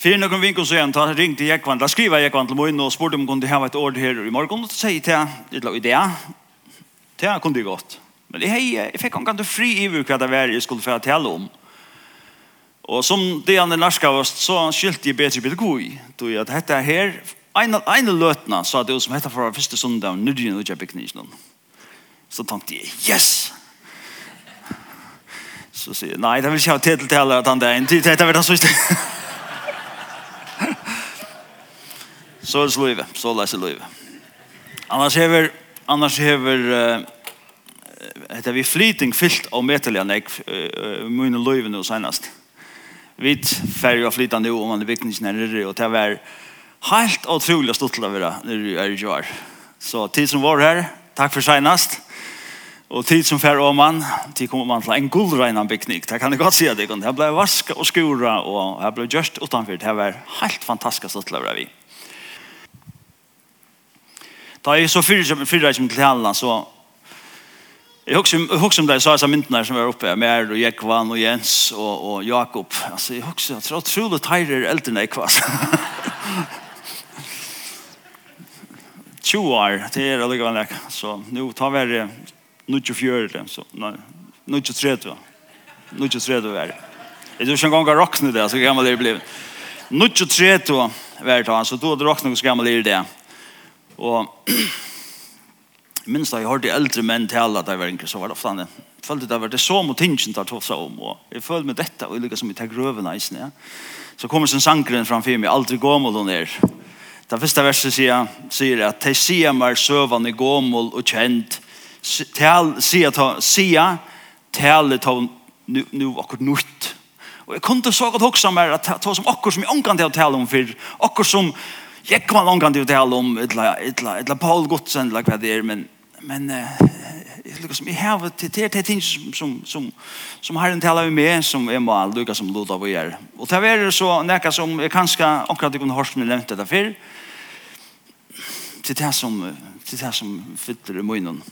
Fyrir noen vinkel så igjen, da ringte Jekvann, da skriva Jekvann til morgen og spurte om hun kunne ha et ord her i morgen, og så sier jeg til han, litt la idea, til han kunne det gått. Men jeg, jeg fikk han ganske fri i hva det var jeg skulle få tale om. Og som det han er norsk av oss, så skilte jeg bedre bedre god, i, tog at dette her, en av løtene sa det jo som heter for første søndag, nudgen og kjøpeknisjonen. Så tenkte jeg, yes! Så sier jeg, nei, det vil ikke ha tid til at han det er en tid til dette vil han så. Så er det livet. Så leser livet. Annars hever, annars hever, uh, heter vi flyting fyllt av metalliga nek, uh, mine livet nå senast. Vi färger av flytande nu om man er viktigt när det och det var helt otroligt stort att vara när du är i Jvar. Så tid som var här, tack för senast. Och tid som färger om man, tid kommer man til en guldreinan byggning. Det kan jag gott at det. Det blev vaska och skura och det blev just utanför. Det var helt fantastiskt stort att vara vid. Da jeg så fyrer som som til henne, så Jeg husker om det jeg sa disse myndene som var oppe, Mer og Jekvann og Jens og, og Jakob. Altså, jeg husker jeg tror trolig utrolig teirer eldre enn jeg var. 20 år, det er allikevel ikke. Så nå tar vi det 94, så nei, 93. 93 var det. Jeg tror ikke en gang jeg råkner det, så gammel det er blevet. 93 var det, så da råkner jeg så gammel det er det. Og minst da jeg hørte eldre menn tale at jeg var enkelt, så var det ofte annet. Følte det var det så mot tingene tar tog seg om. Og jeg følte med dette, og jeg lykker som jeg tar grøvene i ja. Så kommer sin sankeren framfor meg, aldri gåmål og ned. Det første verset sier, sier at «Te sier meg i gåmål og kjent, sier tale ta nu nu akkurat nutt». Og jeg kunne så godt hoksa meg at ta som akkurat som jeg omkant til å tale om for akkurat som Jeg kommer langt an til å tale om etla Paul Godsen, eller hva det er, men men eh som jeg har til till till ting som som som har en talar med som är må Lucas som Lotta vad gör. Och det är så näka som är kanskje akkurat det kunde hörst med nämnt det før til det som til det som fyller i munnen.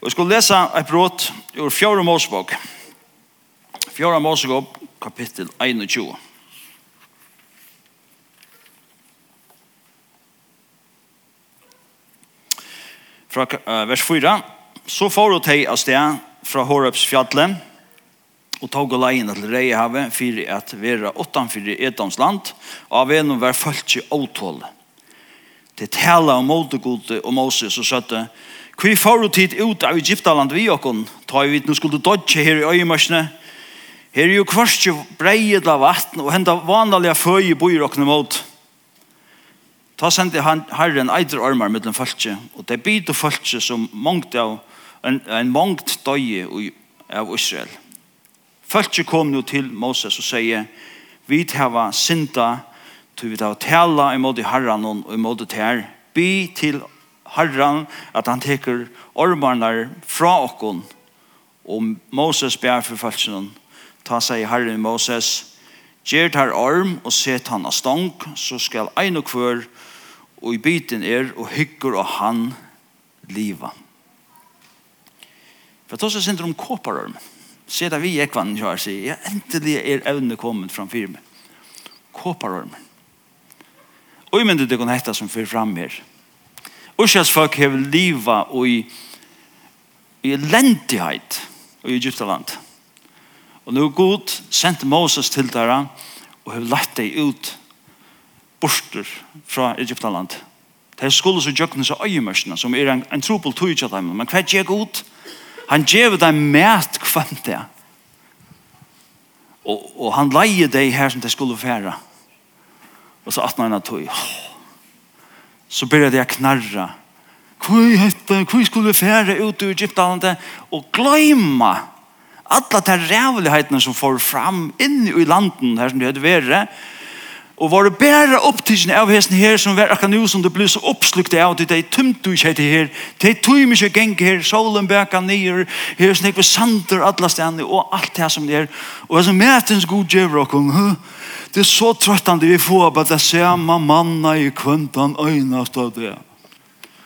og jeg skulle lese et brot ur fjärde Mosebok. Fjärde Mosebok kapittel 21. fra uh, vers 4. Så får du teg av sted fra Horebs fjallet, og tog og leien til Reihavet, for at være i Edoms land, og av en og var følt i åtål. Det taler om Måtegode og Moses og søtte, «Kvi får du tid ut av Egyptaland vi okkon, ta i vidt, nå skulle dodge her i øyemørsene, her er jo kvarst jo breiet av vatten, og henda vanlige føye bor okkon imot.» Ta sendi han, herren eitre armar mellom falskje, og det bytte falskje som mongt av, en, en mongt døye av Israel. Falskje kom nu til Moses og sier, vi hava synda, tu vi hava tala imot i herran og imot i ter, by til herran at han teker ormarnar fra okkon, og Moses ber for falskjen, ta seg herren Moses, Gjert her orm og set han av stang, så skal ein og kvør og i byten er og hyggur og han liva. For at også synder om kåparorm, ser vi ekvann kjør sier, ja, endelig er evne kommet fram firme. Kåparorm. Og i myndet det kan hette som fyr fram her. Ursas folk hev liva og i, i elendighet og i Egyptaland. Og nu god sendte Moses til dere og hev lagt deg ut borster fra Egyptaland. De skulle så gjøkne seg øyemørsene, som er en, en trobel tog til dem. Men hva gjør god? Han gjør dem med kvann det. Og, og han leier deg her som de skulle fære. Og så 18 han tog. Så begynte jeg knarra. Hvor hette, hvor skulle fære ut i Egyptaland? Og glemme alla de rævlighetene som får fram inn i landen her som det hadde vært og var det bare opptidsen av hesten her som var akkurat nå som det ble så oppslukt av det de tømte ikke etter her. De tøy mye geng her solen bøka nyer her som ikke sander alle stedene og alt det som det er. Og det er som mætens god gjør dere det er så trøttende vi får på det samme manna i kvøntan øynast av det.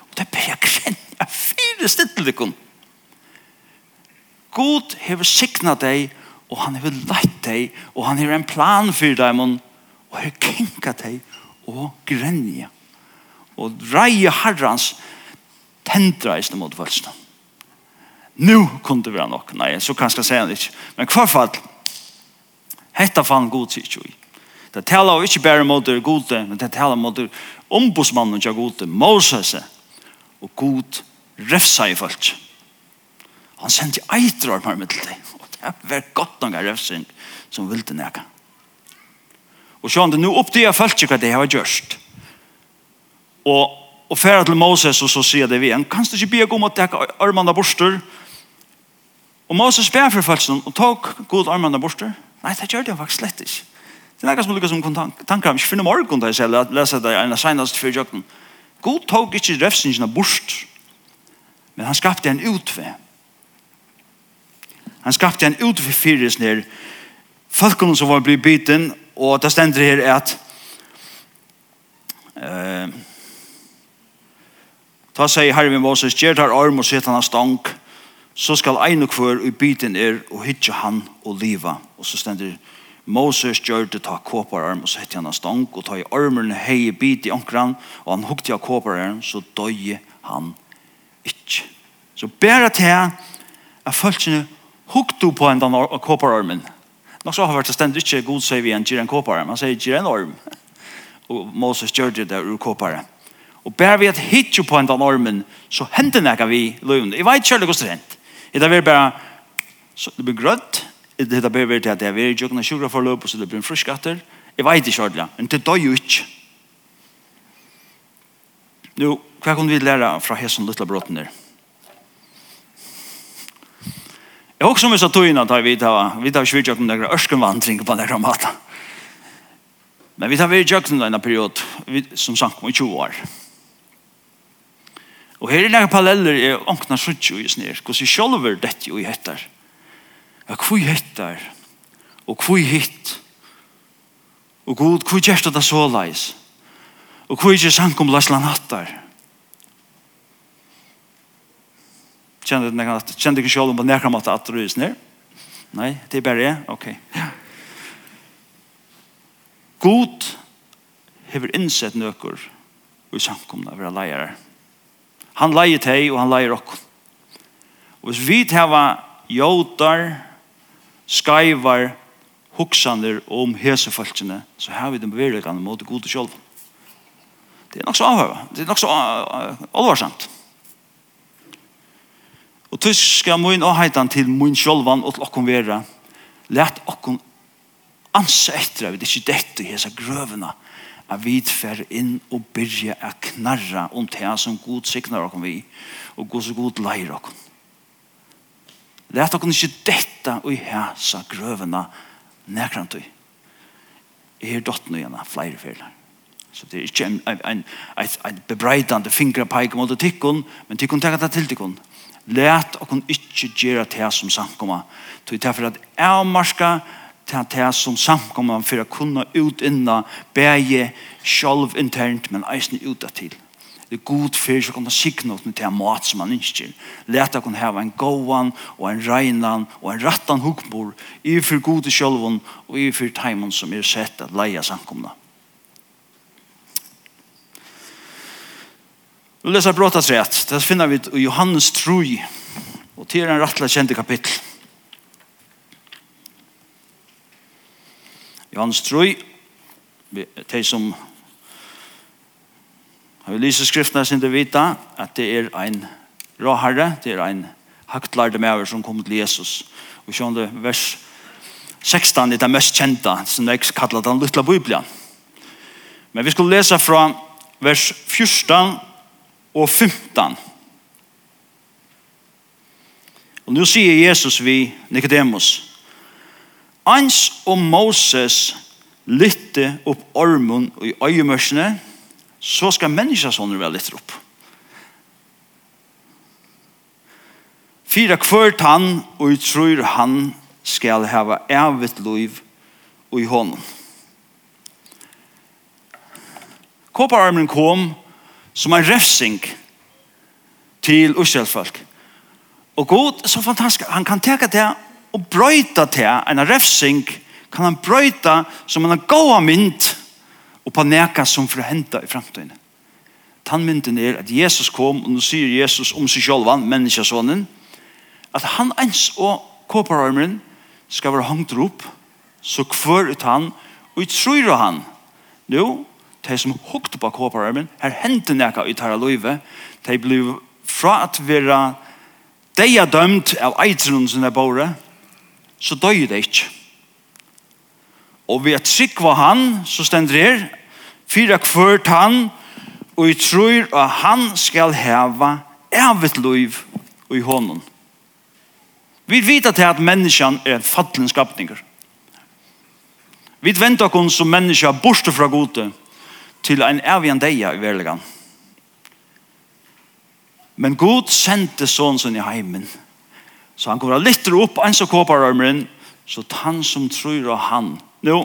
Og det ber jeg kvinn jeg fyrer kvenna det stedelikon God hever sikna deg og han hever lett deg og han hever en plan for deg og her kinka deg og grenja og reie herrans tendra i mot vølsene. Nu kunne det være nok. Nei, så kan jeg si han ikke. Men hva fall, hette fann god sier ikke vi. Det taler ikke bare mot det gode, men det taler mot det ombudsmannen til gode, Moses, og god refsa i folk. Han sendte eitrar med middel til, og det var godt noen refsing som ville nækka. Og så han det, nå oppdager folk ikke hva det har gjort. Og, og færa til Moses, og så sier det vi, han kan ikke be om at dekke armene borster. Og Moses ber for folk, og tok god armene borster. Nei, det gjør det faktisk slett ikke. Det er noe som lukkar som kom tanker om, ikke finne morgen da jeg selv, at lese det en av senest før jøkken. God tok ikke refsingen av borst, men han skapte en utvei. Han skapte en utvei fyrir snir, folkene som var blitt biten, og det stender her at eh, ta seg herre min Moses, gjør tar arm og sitt han av stank, så skal ein og kvør i biten er og hitje han og liva. Og så stender Moses gjør det ta kåpararm og så han av stank og ta i armen hei bit i ankran og han hukte av kåpararm så døy han ikke. Så bæra til at følelsene hukte på en kåpar armen Nog så har vært stendt ikke god sier vi en gyren kåpare, man sier gyren orm. Og Moses gjør det der ur kåpare. Og bare vi at hitje på en den ormen, så hender det ikke vi løven. Jeg vet ikke hvordan det er hent. Det er bare, så det blir grønt, det er bare til at det er veldig ikke kunne sjukker for løp, og så det blir en fruskatter. Jeg vet ikke kjærlig, men det dør jo ikke. Nå, hva kan vi lære fra hesson lytte brotten der? Jeg husker meg så tog inn at vi tar vi tar svirt jøkken der ørskenvandring på den maten. Men vi tar vi jøkken denne en period som sank om i 20 år. Og her er det paralleller i åkna suttjo i snir. Hvordan vi sjolver dette jo i hettar. Ja, hvor hettar? Og hvor hitt? Og god, hvor gjerst det så leis? Og hvor ikke sank om laslan hattar? Kjente du at kjente du selv om på nærkamp at at du er snir? Nei, det er bare jeg. Ok. Ja. God hever innsett nøkker og samkomna vera leier. Han leier teg og han leier okkur. Og hvis vi hava jåtar, skaivar, hoksaner om hesefolkene, så har vi den bevegelige mot god og sjolv. Det er nok så avhøver. Det er nok så alvorsamt. Og tysk skal mun og heitan til mun sjolvan og til okkom vera. Lætt okkom ansa etter at vi ikke dette i hese grøvene at vi fer inn og byrja a knarra om det som god signar okkom vi og god så god leir okkom. Læt okkom ikke dette i hese grøvene nekrantøy. Jeg er dott nå gjennom flere fyrler. Så det er ikke en, en, en, en bebreidande fingerpeik mot tikkun, men tikkun tenker det til tikkun. Læt og kun ikkje gjera det som samkomma. Så det er for at avmarska til det som samkomma for å kunne utinna bæge selv internt, men eisne utad til. Det er god for å kunne signa ut til mat som man ikkje. Læt og kun heva en gåan og en reinan og en rattan hukbor i for gode sjølvun og i for teimen som er sett at leia samkomna. Vi leser bråttas rett. Det finner vi i Johannes 3. Og til en rettelig kjente kapittel. Johannes 3. De som har vi lyset skriftene sin til vita at det er en råherre, det er en haktlærde medover som kom til Jesus. Og sjående vers 16 er det mest kjente, som jeg kallar den lytla biblia. Men vi skulle lesa fra vers 14 og 15. Og nu sier Jesus vi Nicodemus, Ans og Moses lytte opp ormen i øyemørsene, så skal menneskesånden være lytte opp. Fyra kvart han, og jeg tror han skal hava evigt liv i hånden. Kåpararmen kom, som en refsing til Israelfolk. Og god, er så fantastisk. Han kan teka det og brøyta det, en refsing, kan han brøyta som en gåa mynd og på neka som henta i fremtiden. Tannmynden er at Jesus kom, og nå sier Jesus om seg selv, menneskesånen, at han ens og kåpararmeren skal være hangt opp, så kvør ut han, og i tror han, jo, de som hukte på kåpararmen, her hendte nekka i tæra løyve, de ble fra at vera er dømt av eitrunnen som er båre, så døy det ikke. Og vi er trygg var han, så stender her, fyra kvørt han, og jeg tror at han skal heva evigt løyv i hånden. Vi vet at, at menneskene er en fattelig skapninger. Vi venter oss som mennesker borte fra gode, til en evigen deia i verlegan. Men Gud sendte sånn som i heimen. Så han kommer litt opp, en som kåper armeren, så han som tror av han. Nå,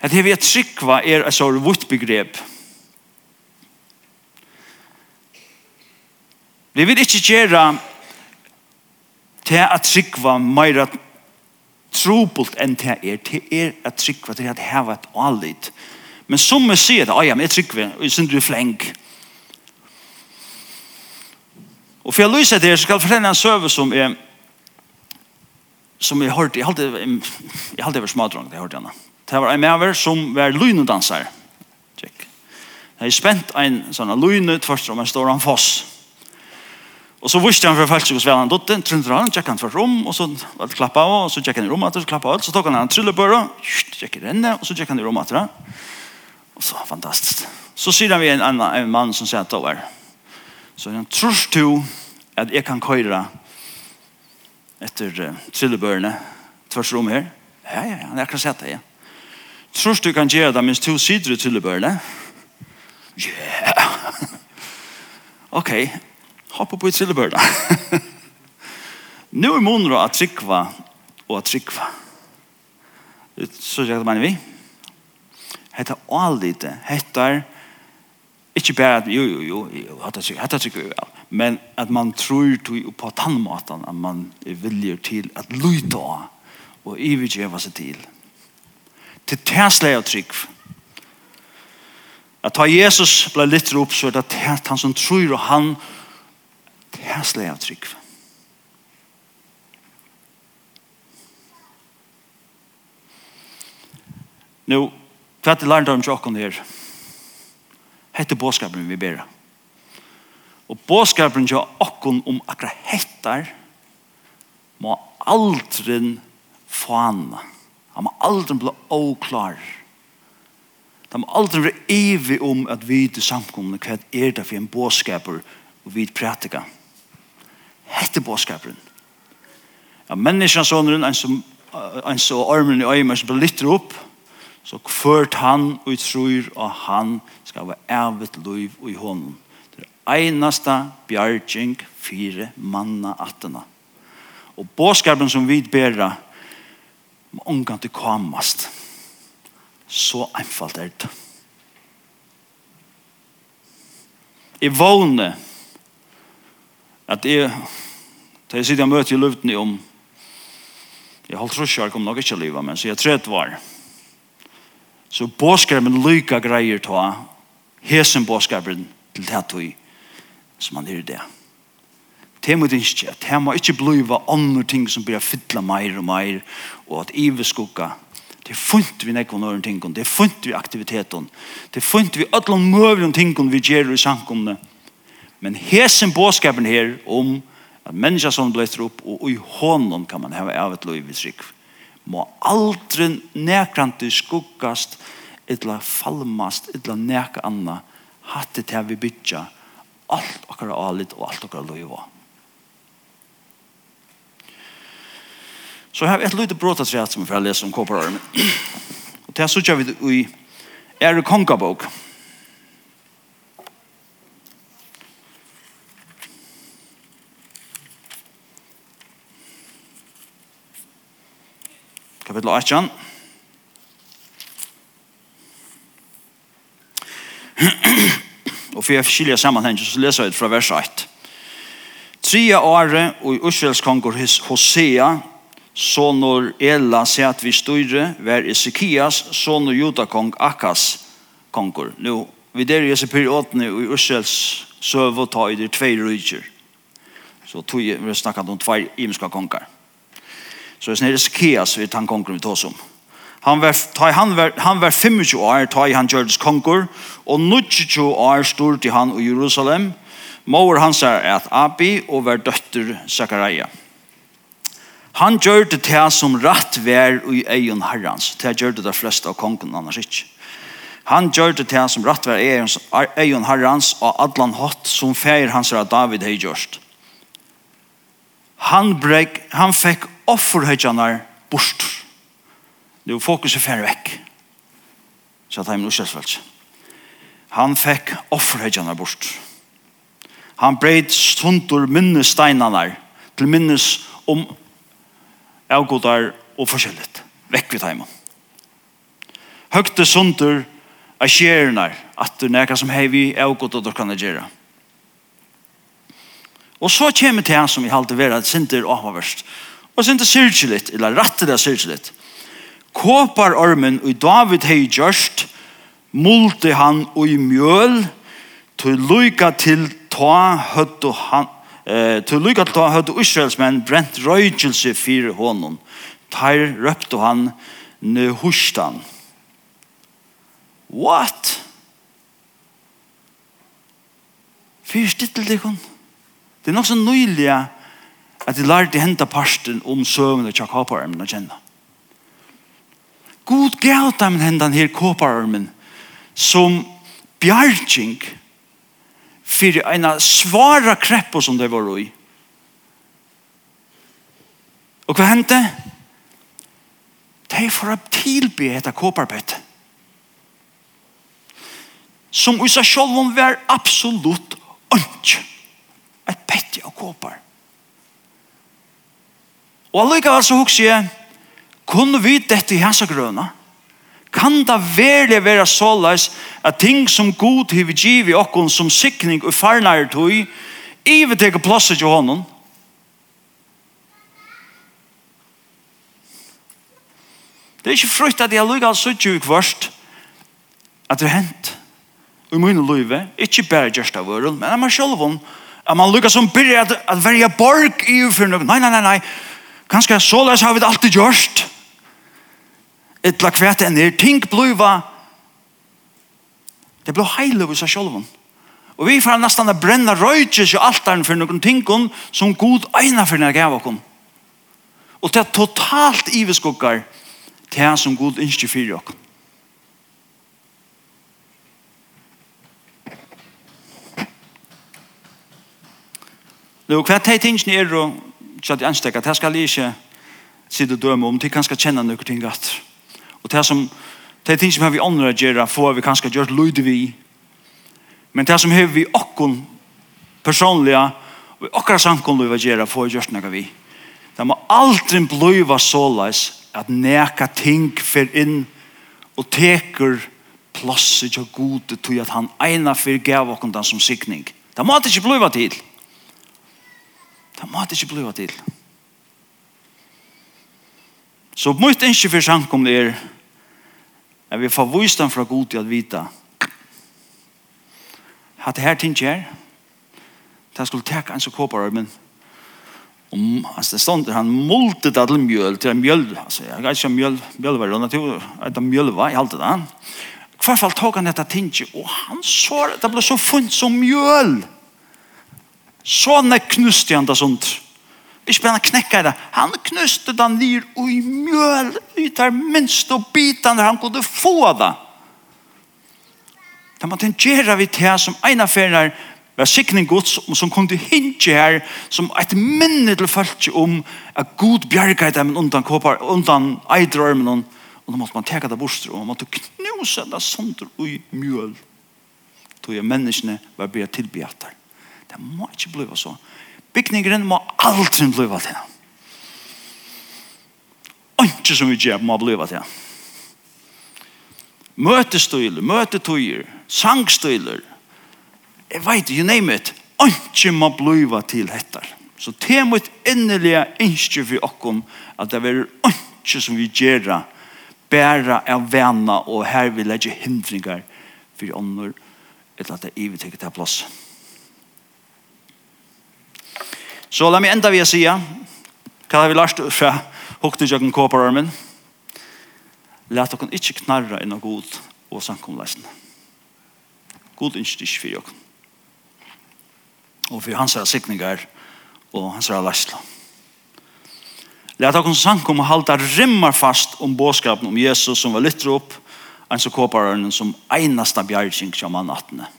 at det vi er tryggva er et sånt vårt begrep. Vi vil ikke gjøre til at tryggva mer trobult enn til er. Til er at tryggva til at heva et allit. Til Men som vi sier det, ja, men jeg trykker vi, jeg du flenk. Og for jeg lyser det, så skal jeg fortelle en søve som er, som jeg hørte, jeg halte, jeg halte over smadrong, det hørte jeg nå. Det var en medover som var lynedanser. Tjekk. Jeg spent en sånn lyne tvørst om en stor han foss. Og så visste han for falsk hos vel han dotter, trunter han, tjekk han tvørst om, og så klappa av, og så tjekk han i rommet, og så klappa av, så tok han en trullebøra, tjekk i renne, og så tjekk han i rommet, Og så fantastiskt. Så ser vi en annan en man som sier at det var. Så han tror du att jag kan köra efter uh, trillebørene tvers rom här. Ja, ja, ja, jag akkurat sett det. Ja. Tror du kan gjøre det minst två sider i trillebörne? Yeah. Okej. Hopp Hoppa på i trillebørene. nu er månader å trykva och att trykva. Så jag mener vi hetta allite, hettar ikke bare at jo, jo, jo, jo hetta sikkert, hetta vel, men at man tror til på tannmaten at man er viljer til at lyta og ivigjeva seg til. Til tæsle og trygg. At ta Jesus ble litt opp så er det han som tror og han tæsle og trygg. Nå, Hva er det lærte om tjokken her? Hette båskapen vi ber. Og båskapen til åkken om akkurat hettar må aldri fana. Han må aldri bli åklar. Han må aldri bli evig om at vi til samkomne hva er det for en båskaper og vi prætika. Hette båskapen. Ja, menneskensåneren, en som, en så armen i øyne, som blir litt opp, Så kvørt han og tror og han skal være evet liv og i hånden. Det er eneste bjergjeng fire manna attena. Og båskarpen som vi bærer må omgang til kamast. Så einfalt er det. Jeg vågner at jeg Da jeg sitter og møter i luften om jeg har holdt jeg kom nok ikke livet, men så jeg tredje var. Så båskapen lyka greier ta hesen båskapen til tattoi som han er det. Det må det ikke. Det må ikke bliva andre ting som blir fytla mer og mer, og at ive skukka, Det er funnet vi nekvann noen ting, Det er funnet vi aktiviteten. Det er funnet vi alle møvlige ting vi gjør i samkomne. Men hesen båskapen her om at mennesker som blir opp og i hånden kan man hava av et liv i trygg må aldri nekrandi skuggast illa falmast, illa neka anna. Hatt det vi bytja alt okkar alit og alt okkar loiva Så her er et lite brotatræt som vi får lese om kåpararmen og det er så vi i er kongabok kapitel 18. og for jeg skiljer sammenheng, så leser jeg det fra vers 8. Tria åre og i Israels konger Hosea, sonur Ela sett vi styre, ver Ezekias, sonur Judakong Akas kongur. Nå, vi der i disse periodene i Israels søv og ta i de tvei rydger. Så tog vi snakket om tvei imenska kongar. Så det er Skias vi han konger vi tås om. Han var, han var, han var 25 år, ta i han gjørdes konger, og 22 år stod til han i Jerusalem. Mår hans er et Abi og var døtter Zakaria. Han gjør det til som rett vær i egen herrens. Det gjør det de fleste av kongen annars ikke. Han gjør det til som rett vær i egen herrens og adlan hatt som feir hans er David hei gjørst. Han, brek, han fikk offerhøytjanar bort. Nu fokuset færre vekk. Så at han er. Han fikk offerhøytjanar bort. Han breit stundur minnesteinarnar til minnes om avgodar og forskjellet. Vekk vi taimun. Høgte sundur av skjernar at du nekka som hei vi avgodar og kan gjera. Og så kommer det han som vi halte vera sinter og avhverst. Og sinter syrkjelit, eller rattet det syrkjelit. Kåpar ormen og David hei gjørst, multe han og i mjøl, til lyka til ta høttu han, eh, til lyka til ta Israels Israelsmenn brent røykelse fyrir honum. Teir røpte han nehushtan. What? Fyrst til deg hon. Det er nok så nøylig at de lærte henta parsten om søvnene til kåpararmen og kjenne. God gav dem hendan her kåpararmen som bjergjeng fyrir en svara kreppo som det var i. Og hva hendte? De får tilby etter kåparpett. Som i seg sjálfum var absolutt ønskjøk ikke av kåpar. Og allikevel så hukser jeg, kunne vi dette i hans grøna? Kan det verlig være såleis at ting som god har givet okkon som sikning og farnare tog, i vi teker plasset til hånden? Det er ikke frukt at jeg lukker så ikke kvart at det er hent. Og i mine løyve, ikke bare gjørst av øren, men jeg må selv om at man lukkar som byrja at, at verja borg i for noe. Nei, nei, nei, nei. Kanskje såleis har vi det alltid gjørst. Etla kvært enn er ting bluva. Det blå heile hos seg sjolvun. Og vi får nesten å brenne røyges i altaren for noen ting som god eina for nær gav okkom Og det er totalt iveskukkar til han som god innskje fyrir okkom Nå, hva er tingene er og ikke at jeg anstekker, det skal ikke sitte og døme om, det kan skal kjenne noen ting at. Og det som, det er ting som har vi andre gjøre, får vi kanskje gjort lyd vi. Men det som har vi och personlige, og okker samkom vi göra får vi gjort noe vi. Det må aldri bliva såleis at neka ting fer inn og teker plass i god til at han eina för gav och den som sikning. Det må alltid ikke bliva til. Det Det må ikke bli til. Så mye ikke for samkomne er at vi får vise fra god til å vite at det her ting er. Det skulle teka en så kåpar men om altså det stod han multe det til mjøl til en mjøl altså jeg vet ikke om mjøl mjøl var det natur at mjöl var i alt det der hvert fall tok han dette ting og han så det ble så funnet som mjøl Så han knuste han det sånt. Ikke bare han det. Han knuste det ned og i mjøl i her minst og bitene han kunne få det. Da man tenker vi til som en affærer var sikning gods som kom til hinje her som et minne til folk om at god bjerget dem undan kåpar, undan eidrørmen og og då man teka det bort og man måtte knuse det sånt i mjøl. Tog jeg menneskene var börja tillbeatar. Det må ikke bli så. Bygningen må aldri bli til. Ikke som vi gjør må bli til. Møtestøyler, møtetøyer, sangstøyler. Jeg vet, you name it. Ikke må bli til dette. Så det er mitt innerlige ønske for oss at det er ikke som vi gjør bæra av vana og her vil legge hindringar for ånder etter at det er ivetekket av plassen. Så la meg enda vi si hva har vi lært fra hukte jøkken kåpararmen? Læt dere ikke knarra inn av god og samkomleisen. God ønsker ikke for jøkken. Og for hans er sikninger og hans er leisla. Læt dere samkom og halda rimmar fast om båskapen om Jesus som var lytter opp, en så kåpararmen som einasta bjergjeng kjaman attene.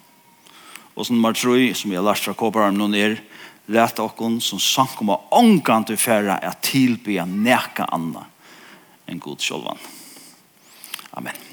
Og som man tror, som vi har lært fra kåpararmen, er, er Læt okkon som sankum av ångan til færa er tilbya neka anna enn god sjolvan. Amen.